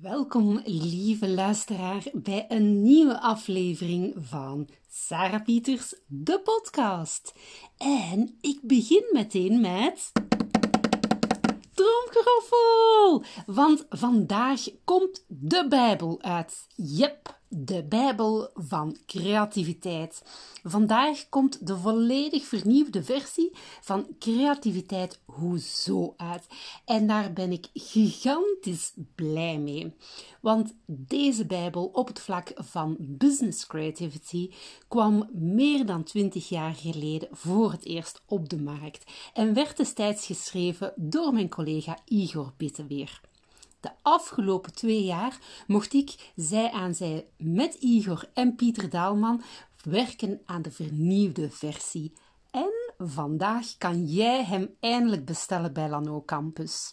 Welkom, lieve luisteraar, bij een nieuwe aflevering van Sarah Pieters, de podcast. En ik begin meteen met. Tromgeroffel! Want vandaag komt de Bijbel uit. Yep, de Bijbel van creativiteit. Vandaag komt de volledig vernieuwde versie van Creativiteit Hoezo uit. En daar ben ik gigantisch blij mee. Want deze Bijbel op het vlak van business creativity kwam meer dan 20 jaar geleden voor het eerst op de markt en werd destijds geschreven door mijn collega Igor Bitteweer. De afgelopen twee jaar mocht ik zij aan zij met Igor en Pieter Daalman werken aan de vernieuwde versie. En vandaag kan jij hem eindelijk bestellen bij Lano Campus.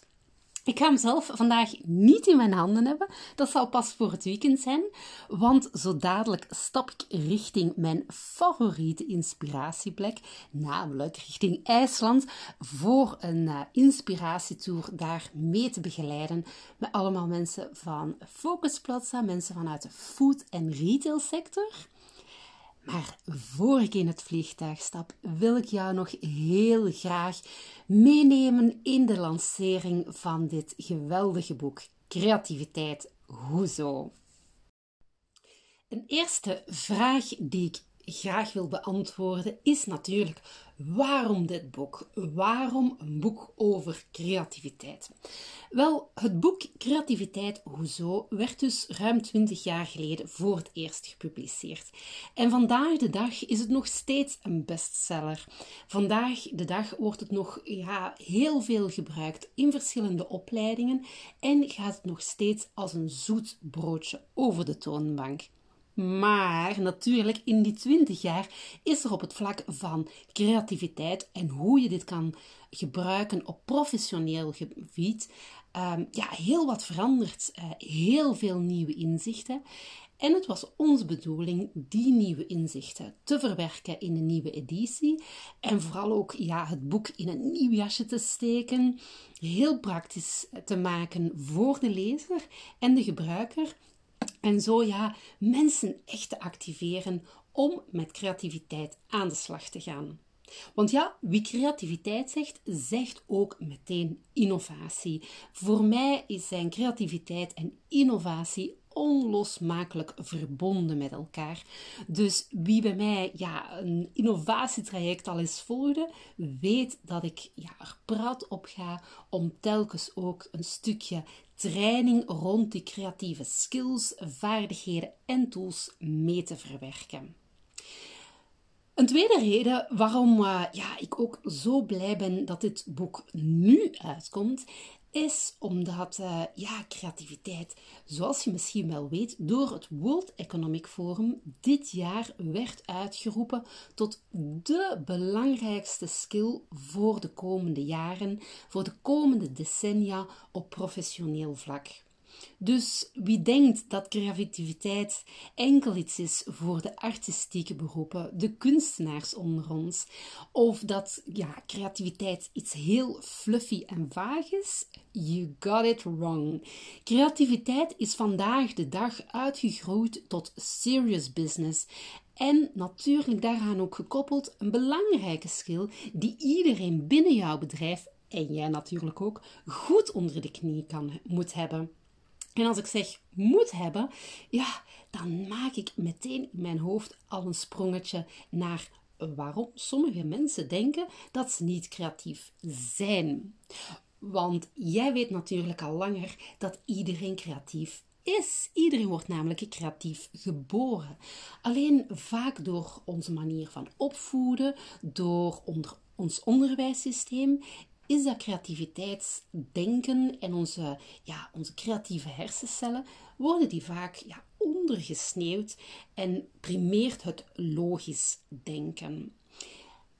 Ik ga hem zelf vandaag niet in mijn handen hebben. Dat zal pas voor het weekend zijn. Want zo dadelijk stap ik richting mijn favoriete inspiratieplek, namelijk richting IJsland, voor een uh, inspiratietour daar mee te begeleiden. Met allemaal mensen van Focus Plaza, mensen vanuit de food- en retail sector. Maar voor ik in het vliegtuig stap, wil ik jou nog heel graag meenemen in de lancering van dit geweldige boek Creativiteit Hoezo. Een eerste vraag die ik graag wil beantwoorden is natuurlijk waarom dit boek? Waarom een boek over creativiteit? Wel, het boek Creativiteit Hoezo werd dus ruim 20 jaar geleden voor het eerst gepubliceerd. En vandaag de dag is het nog steeds een bestseller. Vandaag de dag wordt het nog ja, heel veel gebruikt in verschillende opleidingen en gaat het nog steeds als een zoet broodje over de toonbank. Maar natuurlijk, in die 20 jaar is er op het vlak van creativiteit en hoe je dit kan gebruiken op professioneel gebied, um, ja, heel wat veranderd. Uh, heel veel nieuwe inzichten. En het was onze bedoeling die nieuwe inzichten te verwerken in een nieuwe editie. En vooral ook ja, het boek in een nieuw jasje te steken. Heel praktisch te maken voor de lezer en de gebruiker en zo ja, mensen echt te activeren om met creativiteit aan de slag te gaan. Want ja, wie creativiteit zegt, zegt ook meteen innovatie. Voor mij zijn creativiteit en innovatie onlosmakelijk verbonden met elkaar. Dus wie bij mij ja, een innovatietraject al eens volgde, weet dat ik ja, er praat op ga om telkens ook een stukje training rond die creatieve skills, vaardigheden en tools mee te verwerken. Een tweede reden waarom uh, ja, ik ook zo blij ben dat dit boek nu uitkomt, is omdat uh, ja, creativiteit, zoals je misschien wel weet, door het World Economic Forum dit jaar werd uitgeroepen tot de belangrijkste skill voor de komende jaren, voor de komende decennia op professioneel vlak. Dus wie denkt dat creativiteit enkel iets is voor de artistieke beroepen, de kunstenaars onder ons, of dat ja, creativiteit iets heel fluffy en vaag is, you got it wrong. Creativiteit is vandaag de dag uitgegroeid tot serious business en natuurlijk daaraan ook gekoppeld een belangrijke skill die iedereen binnen jouw bedrijf en jij natuurlijk ook goed onder de knie kan, moet hebben. En als ik zeg moet hebben, ja, dan maak ik meteen in mijn hoofd al een sprongetje naar waarom sommige mensen denken dat ze niet creatief zijn. Want jij weet natuurlijk al langer dat iedereen creatief is. Iedereen wordt namelijk creatief geboren. Alleen vaak door onze manier van opvoeden, door ons onderwijssysteem is dat creativiteitsdenken en onze, ja, onze creatieve hersencellen, worden die vaak ja, ondergesneeuwd en primeert het logisch denken.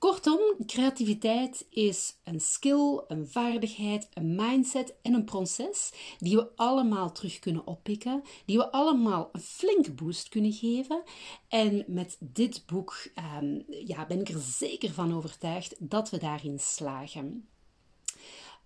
Kortom, creativiteit is een skill, een vaardigheid, een mindset en een proces die we allemaal terug kunnen oppikken, die we allemaal een flinke boost kunnen geven. En met dit boek um, ja, ben ik er zeker van overtuigd dat we daarin slagen.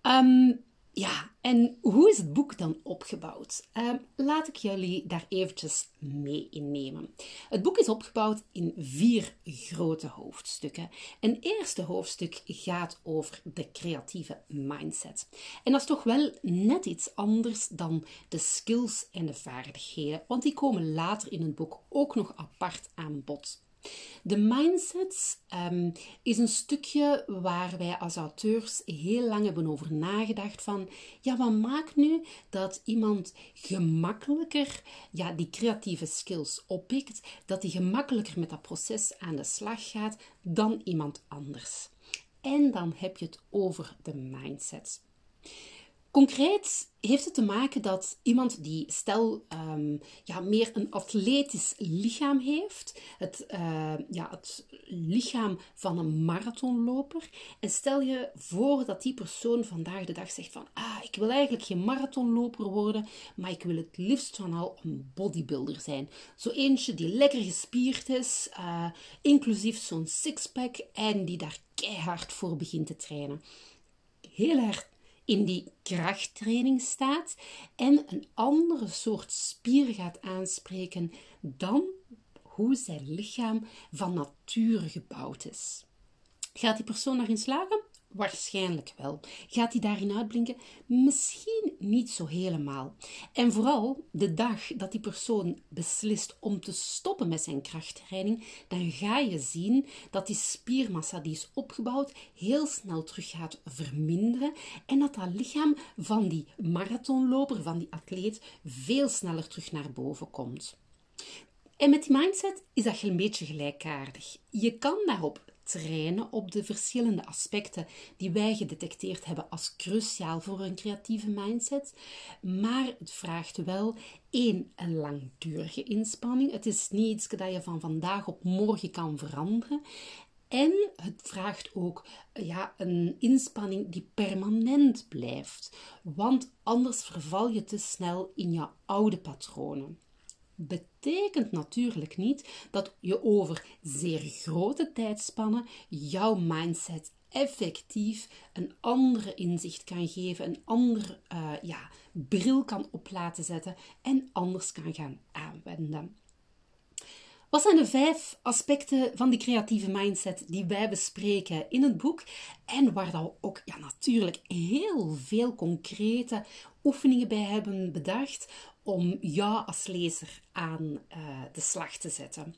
Um, Ja, en hoe is het boek dan opgebouwd? Uh, laat ik jullie daar eventjes mee innemen. Het boek is opgebouwd in vier grote hoofdstukken. Een eerste hoofdstuk gaat over de creatieve mindset. En dat is toch wel net iets anders dan de skills en de vaardigheden, want die komen later in het boek ook nog apart aan bod. De mindset um, is een stukje waar wij als auteurs heel lang hebben over nagedacht van, ja, wat maakt nu dat iemand gemakkelijker ja, die creatieve skills oppikt, dat hij gemakkelijker met dat proces aan de slag gaat dan iemand anders. En dan heb je het over de mindset. Concreet heeft het te maken dat iemand die, stel, ehm, ja, meer een atletisch lichaam heeft, het, uh, ja, het lichaam van een marathonloper, en stel je voor dat die persoon vandaag de dag zegt van, ah, ik wil eigenlijk geen marathonloper worden, maar ik wil het liefst van al een bodybuilder zijn. Zo eentje die lekker gespierd is, uh, inclusief zo'n sixpack, en die daar keihard voor begint te trainen. Heel erg in die krachttraining staat en een andere soort spier gaat aanspreken dan hoe zijn lichaam van nature gebouwd is. Gaat die persoon daarin slagen? Waarschijnlijk wel. Gaat hij daarin uitblinken? Misschien niet zo helemaal. En vooral de dag dat die persoon beslist om te stoppen met zijn krachttraining, dan ga je zien dat die spiermassa die is opgebouwd heel snel terug gaat verminderen en dat dat lichaam van die marathonloper, van die atleet, veel sneller terug naar boven komt. En met die mindset is dat een beetje gelijkaardig. Je kan daarop trainen op de verschillende aspecten die wij gedetecteerd hebben als cruciaal voor een creatieve mindset. Maar het vraagt wel één, een langdurige inspanning. Het is niet iets dat je van vandaag op morgen kan veranderen. En het vraagt ook ja, een inspanning die permanent blijft, want anders verval je te snel in je oude patronen betekent natuurlijk niet dat je over zeer grote tijdspannen jouw mindset effectief een andere inzicht kan geven, een andere uh, ja, bril kan op laten zetten en anders kan gaan aanwenden. Wat zijn de vijf aspecten van die creatieve mindset die wij bespreken in het boek en waar we ook ja, natuurlijk heel veel concrete oefeningen bij hebben bedacht om jou als lezer aan uh, de slag te zetten.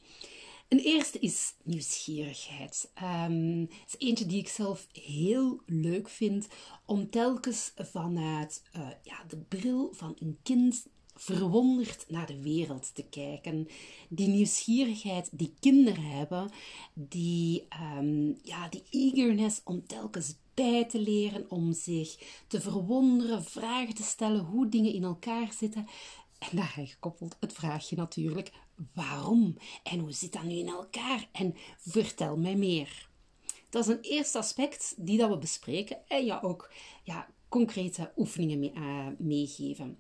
Een eerste is nieuwsgierigheid. Um, is eentje die ik zelf heel leuk vind om telkens vanuit uh, ja, de bril van een kind verwonderd naar de wereld te kijken. Die nieuwsgierigheid die kinderen hebben, die, um, ja, die eagerness om telkens bij te leren, om zich te verwonderen, vragen te stellen hoe dingen in elkaar zitten. En daaraan gekoppeld het vraagje natuurlijk: waarom? En hoe zit dat nu in elkaar? En vertel mij meer. Dat is een eerste aspect die dat we bespreken en ja ook ja, concrete oefeningen mee, uh, meegeven.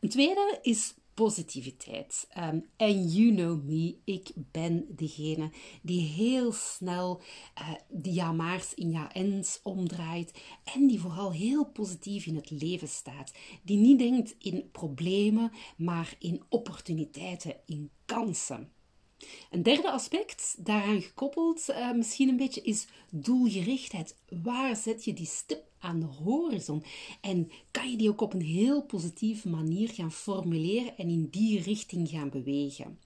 Een tweede is positiviteit. Um, en you know me, ik ben degene die heel snel uh, die ja-maars in ja-ens omdraait en die vooral heel positief in het leven staat. Die niet denkt in problemen, maar in opportuniteiten, in kansen. Een derde aspect, daaraan gekoppeld uh, misschien een beetje, is doelgerichtheid. Waar zet je die stip aan de horizon? En kan je die ook op een heel positieve manier gaan formuleren en in die richting gaan bewegen?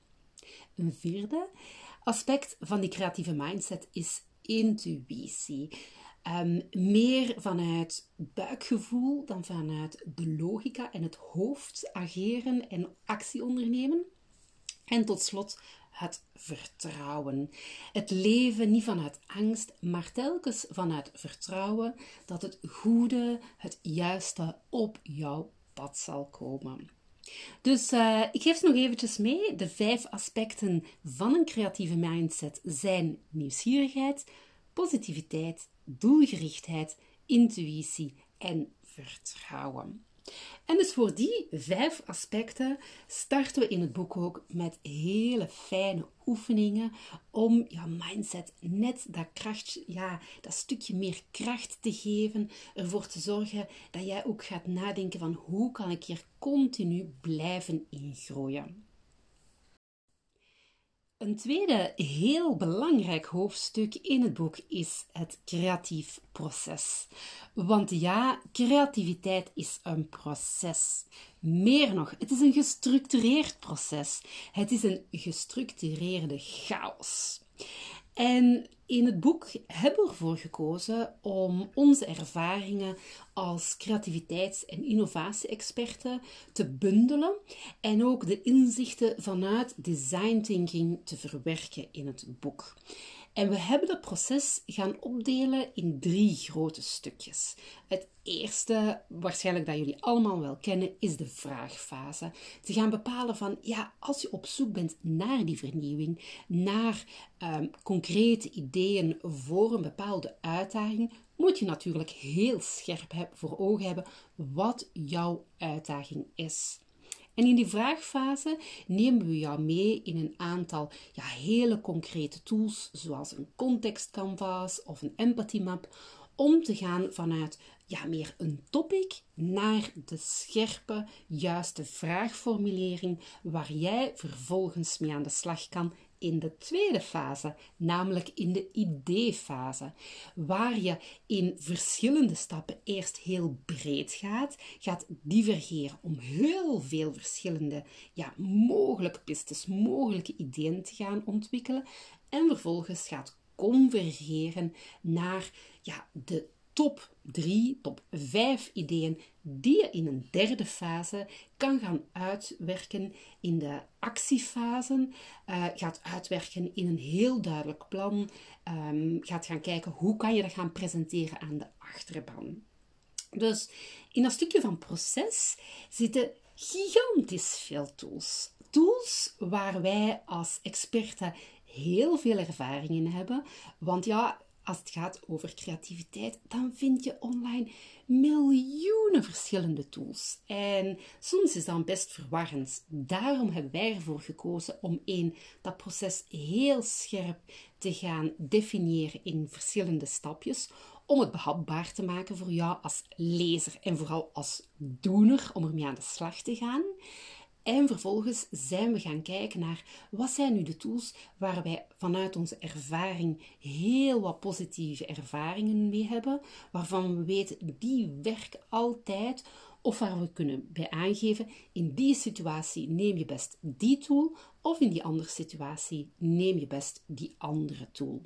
Een vierde aspect van die creatieve mindset is intuïtie. Um, meer vanuit buikgevoel dan vanuit de logica en het hoofd ageren en actie ondernemen. En tot slot het vertrouwen. Het leven niet vanuit angst, maar telkens vanuit vertrouwen dat het goede, het juiste op jouw pad zal komen. Dus uh, ik geef ze nog eventjes mee. De vijf aspecten van een creatieve mindset zijn nieuwsgierigheid, positiviteit, doelgerichtheid, intuïtie en vertrouwen. En dus voor die vijf aspecten starten we in het boek ook met hele fijne oefeningen om je mindset net dat kracht, ja, dat stukje meer kracht te geven, ervoor te zorgen dat jij ook gaat nadenken van hoe kan ik hier continu blijven ingroeien. Een tweede heel belangrijk hoofdstuk in het boek is het creatief proces. Want ja, creativiteit is een proces. Meer nog, het is een gestructureerd proces. Het is een gestructureerde chaos. En in het boek hebben we ervoor gekozen om onze ervaringen als creativiteits- en innovatie-experten te bundelen en ook de inzichten vanuit design thinking te verwerken in het boek. En we hebben dat proces gaan opdelen in drie grote stukjes. Het eerste, waarschijnlijk dat jullie allemaal wel kennen, is de vraagfase. Te gaan bepalen van, ja, als je op zoek bent naar die vernieuwing, naar um, concrete ideeën voor een bepaalde uitdaging, moet je natuurlijk heel scherp voor ogen hebben wat jouw uitdaging is. En in die vraagfase nemen we jou mee in een aantal ja, hele concrete tools, zoals een context canvas of een empathy map, om te gaan vanuit ja, meer een topic naar de scherpe, juiste vraagformulering waar jij vervolgens mee aan de slag kan in de tweede fase, namelijk in de ideefase, waar je in verschillende stappen eerst heel breed gaat, gaat divergeren om heel veel verschillende ja, mogelijke pistes, mogelijke ideeën te gaan ontwikkelen. En vervolgens gaat convergeren naar ja, de top 3, top 5 ideeën die je in een derde fase kan gaan uitwerken in de actiefase. Uh, gaat uitwerken in een heel duidelijk plan. Um, gaat gaan kijken hoe kan je dat gaan presenteren aan de achterban. Dus in dat stukje van proces zitten gigantisch veel tools. Tools waar wij als experten heel veel ervaring in hebben. Want ja, als het gaat over creativiteit, dan vind je online miljoenen verschillende tools. En soms is dat best verwarrend. Daarom hebben wij ervoor gekozen om één, dat proces heel scherp te gaan definiëren in verschillende stapjes. Om het behapbaar te maken voor jou als lezer en vooral als doener om ermee aan de slag te gaan. En vervolgens zijn we gaan kijken naar wat zijn nu de tools waar wij vanuit onze ervaring heel wat positieve ervaringen mee hebben, waarvan we weten die werken altijd, of waar we kunnen bij aangeven in die situatie neem je best die tool, of in die andere situatie neem je best die andere tool.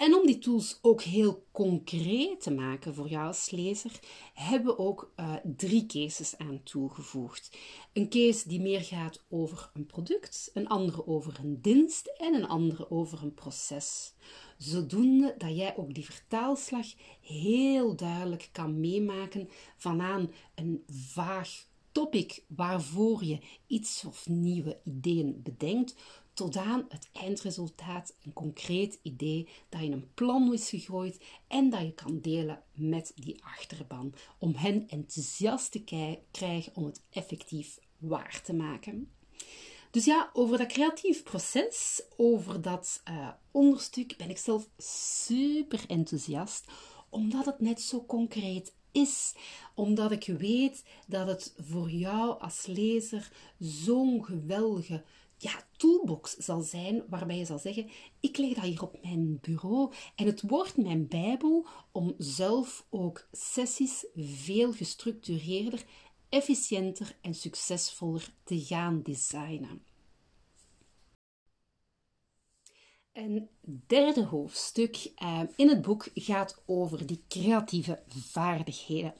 En om die tools ook heel concreet te maken voor jou als lezer, hebben we ook uh, drie cases aan toegevoegd. Een case die meer gaat over een product, een andere over een dienst en een andere over een proces. Zodoende dat jij ook die vertaalslag heel duidelijk kan meemaken vanaan een vaag topic waarvoor je iets of nieuwe ideeën bedenkt, tot het eindresultaat, een concreet idee dat in een plan is gegooid en dat je kan delen met die achterban, om hen enthousiast te krijgen om het effectief waar te maken. Dus ja, over dat creatief proces, over dat uh, onderstuk, ben ik zelf super enthousiast, omdat het net zo concreet is, omdat ik weet dat het voor jou als lezer zo'n geweldige ja, toolbox zal zijn waarbij je zal zeggen: Ik leg dat hier op mijn bureau en het wordt mijn Bijbel om zelf ook sessies veel gestructureerder, efficiënter en succesvoller te gaan designen. Een derde hoofdstuk uh, in het boek gaat over die creatieve vaardigheden.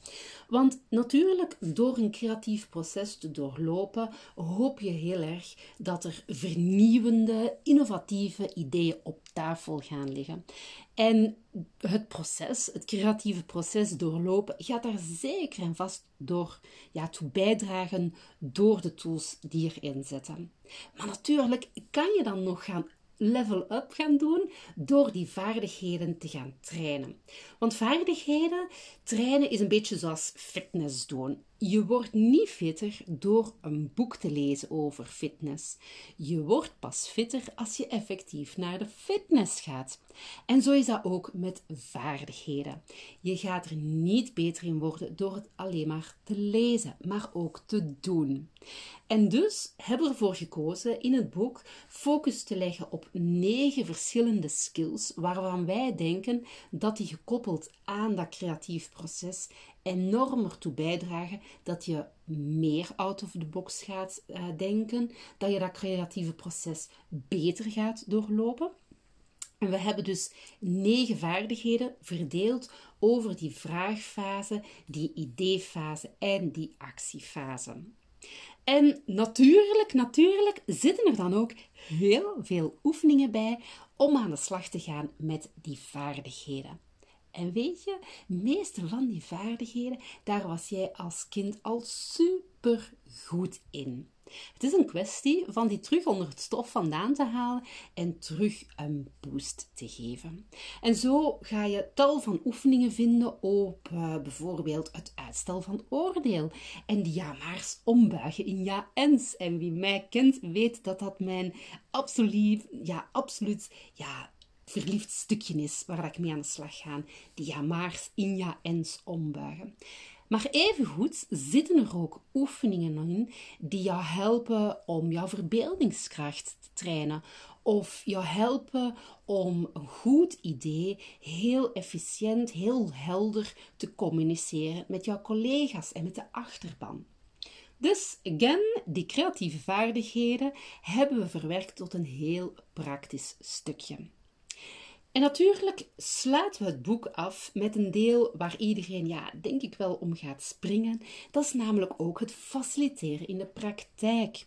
Want natuurlijk, door een creatief proces te doorlopen, hoop je heel erg dat er vernieuwende, innovatieve ideeën op tafel gaan liggen. En het proces, het creatieve proces doorlopen, gaat daar zeker en vast door ja, toe bijdragen door de tools die erin zitten. Maar natuurlijk kan je dan nog gaan level up gaan doen door die vaardigheden te gaan trainen. Want vaardigheden trainen is een beetje zoals fitness doen. Je wordt niet fitter door een boek te lezen over fitness. Je wordt pas fitter als je effectief naar de fitness gaat. En zo is dat ook met vaardigheden. Je gaat er niet beter in worden door het alleen maar te lezen, maar ook te doen. En dus hebben we ervoor gekozen in het boek focus te leggen op negen verschillende skills waarvan wij denken dat die gekoppeld aan dat creatief proces enorm ertoe bijdragen dat je meer out of the box gaat uh, denken, dat je dat creatieve proces beter gaat doorlopen. En we hebben dus negen vaardigheden verdeeld over die vraagfase, die ideefase en die actiefase. En natuurlijk, natuurlijk zitten er dan ook heel veel oefeningen bij om aan de slag te gaan met die vaardigheden. En weet je, meeste van die vaardigheden, daar was jij als kind al super goed in. Het is een kwestie van die terug onder het stof vandaan te halen en terug een boost te geven. En zo ga je tal van oefeningen vinden op uh, bijvoorbeeld het uitstel van oordeel en die ja-maars ombuigen in ja-ens. En wie mij kent weet dat dat mijn absoluut, ja, absoluut, ja, verliefd stukje is waar ik mee aan de slag ga. Die ja-maars in ja-ens ombuigen. Maar evengoed zitten er ook oefeningen in die jou helpen om jouw verbeeldingskracht te trainen. Of jou helpen om een goed idee heel efficiënt, heel helder te communiceren met jouw collega's en met de achterban. Dus, again, die creatieve vaardigheden hebben we verwerkt tot een heel praktisch stukje. En natuurlijk sluiten we het boek af met een deel waar iedereen, ja, denk ik wel om gaat springen. Dat is namelijk ook het faciliteren in de praktijk.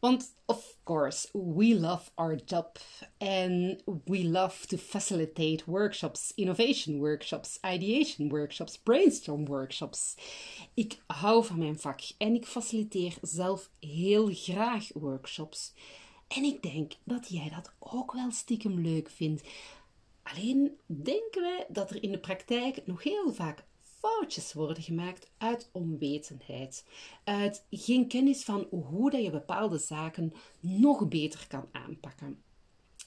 Want, of course, we love our job and we love to facilitate workshops, innovation workshops, ideation workshops, brainstorm workshops. Ik hou van mijn vak en ik faciliteer zelf heel graag workshops. En ik denk dat jij dat ook wel stiekem leuk vindt. Alleen denken wij dat er in de praktijk nog heel vaak foutjes worden gemaakt uit onwetendheid, uit geen kennis van hoe dat je bepaalde zaken nog beter kan aanpakken.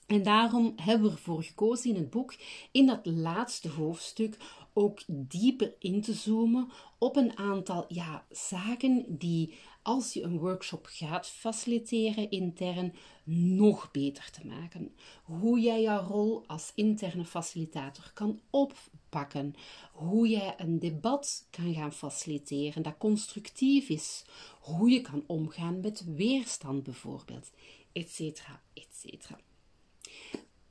En daarom hebben we ervoor gekozen in het boek, in dat laatste hoofdstuk, ook dieper in te zoomen op een aantal ja, zaken die als je een workshop gaat faciliteren intern nog beter te maken. Hoe jij jouw rol als interne facilitator kan oppakken. Hoe jij een debat kan gaan faciliteren dat constructief is. Hoe je kan omgaan met weerstand bijvoorbeeld, etcetera, etcetera.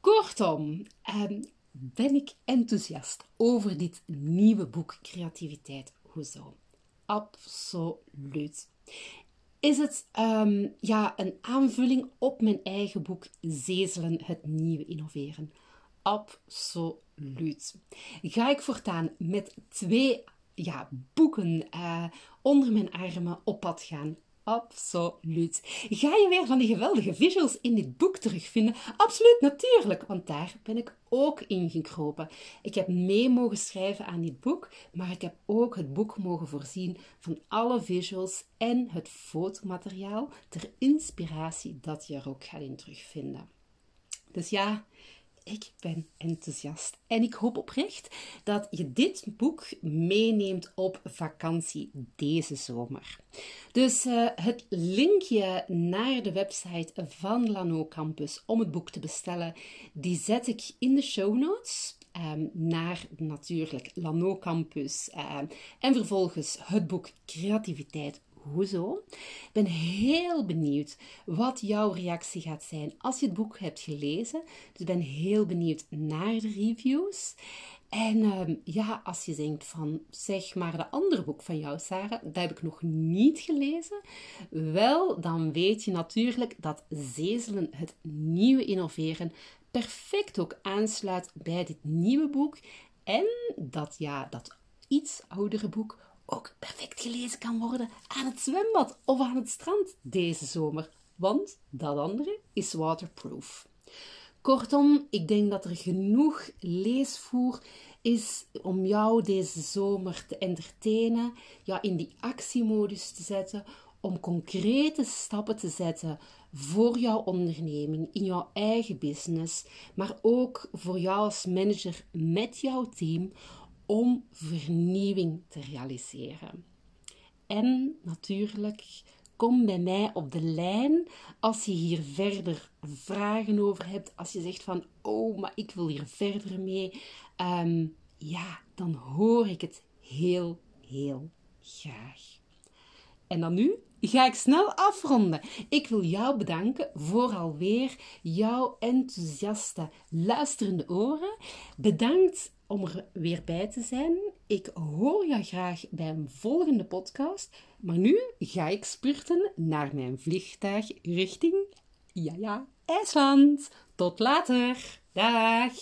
Kortom, ehm, ben ik enthousiast over dit nieuwe boek Creativiteit. Hoezo? Absoluut. Is het um, ja, een aanvulling op mijn eigen boek Zezelen, het nieuwe innoveren? Absoluut. Ga ik voortaan met twee ja, boeken uh, onder mijn armen op pad gaan Absoluut. Ga je weer van die geweldige visuals in dit boek terugvinden? Absoluut, natuurlijk, want daar ben ik ook in gekropen. Ik heb mee mogen schrijven aan dit boek, maar ik heb ook het boek mogen voorzien van alle visuals en het fotomateriaal ter inspiratie dat je er ook gaat in terugvinden. Dus ja, ik ben enthousiast en ik hoop oprecht dat je dit boek meeneemt op vakantie deze zomer. Dus uh, het linkje naar de website van Lano Campus om het boek te bestellen, die zet ik in de show notes. Um, naar natuurlijk Lano Campus um, en vervolgens het boek Creativiteit Hoezo? Ik ben heel benieuwd wat jouw reactie gaat zijn als je het boek hebt gelezen. Dus ik ben heel benieuwd naar de reviews. En uh, ja, als je denkt van, zeg maar, de andere boek van jou, Sarah, dat heb ik nog niet gelezen. Wel, dan weet je natuurlijk dat Zezelen, het nieuwe innoveren, perfect ook aansluit bij dit nieuwe boek. En dat, ja, dat iets oudere boek ook perfect gelezen kan worden aan het zwembad of aan het strand deze zomer, want dat andere is waterproof. Kortom, ik denk dat er genoeg leesvoer is om jou deze zomer te entertainen, ja, in die actiemodus te zetten, om concrete stappen te zetten voor jouw onderneming, in jouw eigen business, maar ook voor jou als manager met jouw team om vernieuwing te realiseren. En natuurlijk, kom bij mij op de lijn als je hier verder vragen over hebt. Als je zegt van, oh, maar ik wil hier verder mee. Ehm, ja, dan hoor ik het heel, heel graag. En dan nu ga ik snel afronden. Ik wil jou bedanken voor alweer jouw enthousiaste luisterende oren. Bedankt om er weer bij te zijn. Ik hoor jou graag bij een volgende podcast. Maar nu ga ik spurten naar mijn vliegtuig richting, ja ja, IJsland. Tot later. Dag.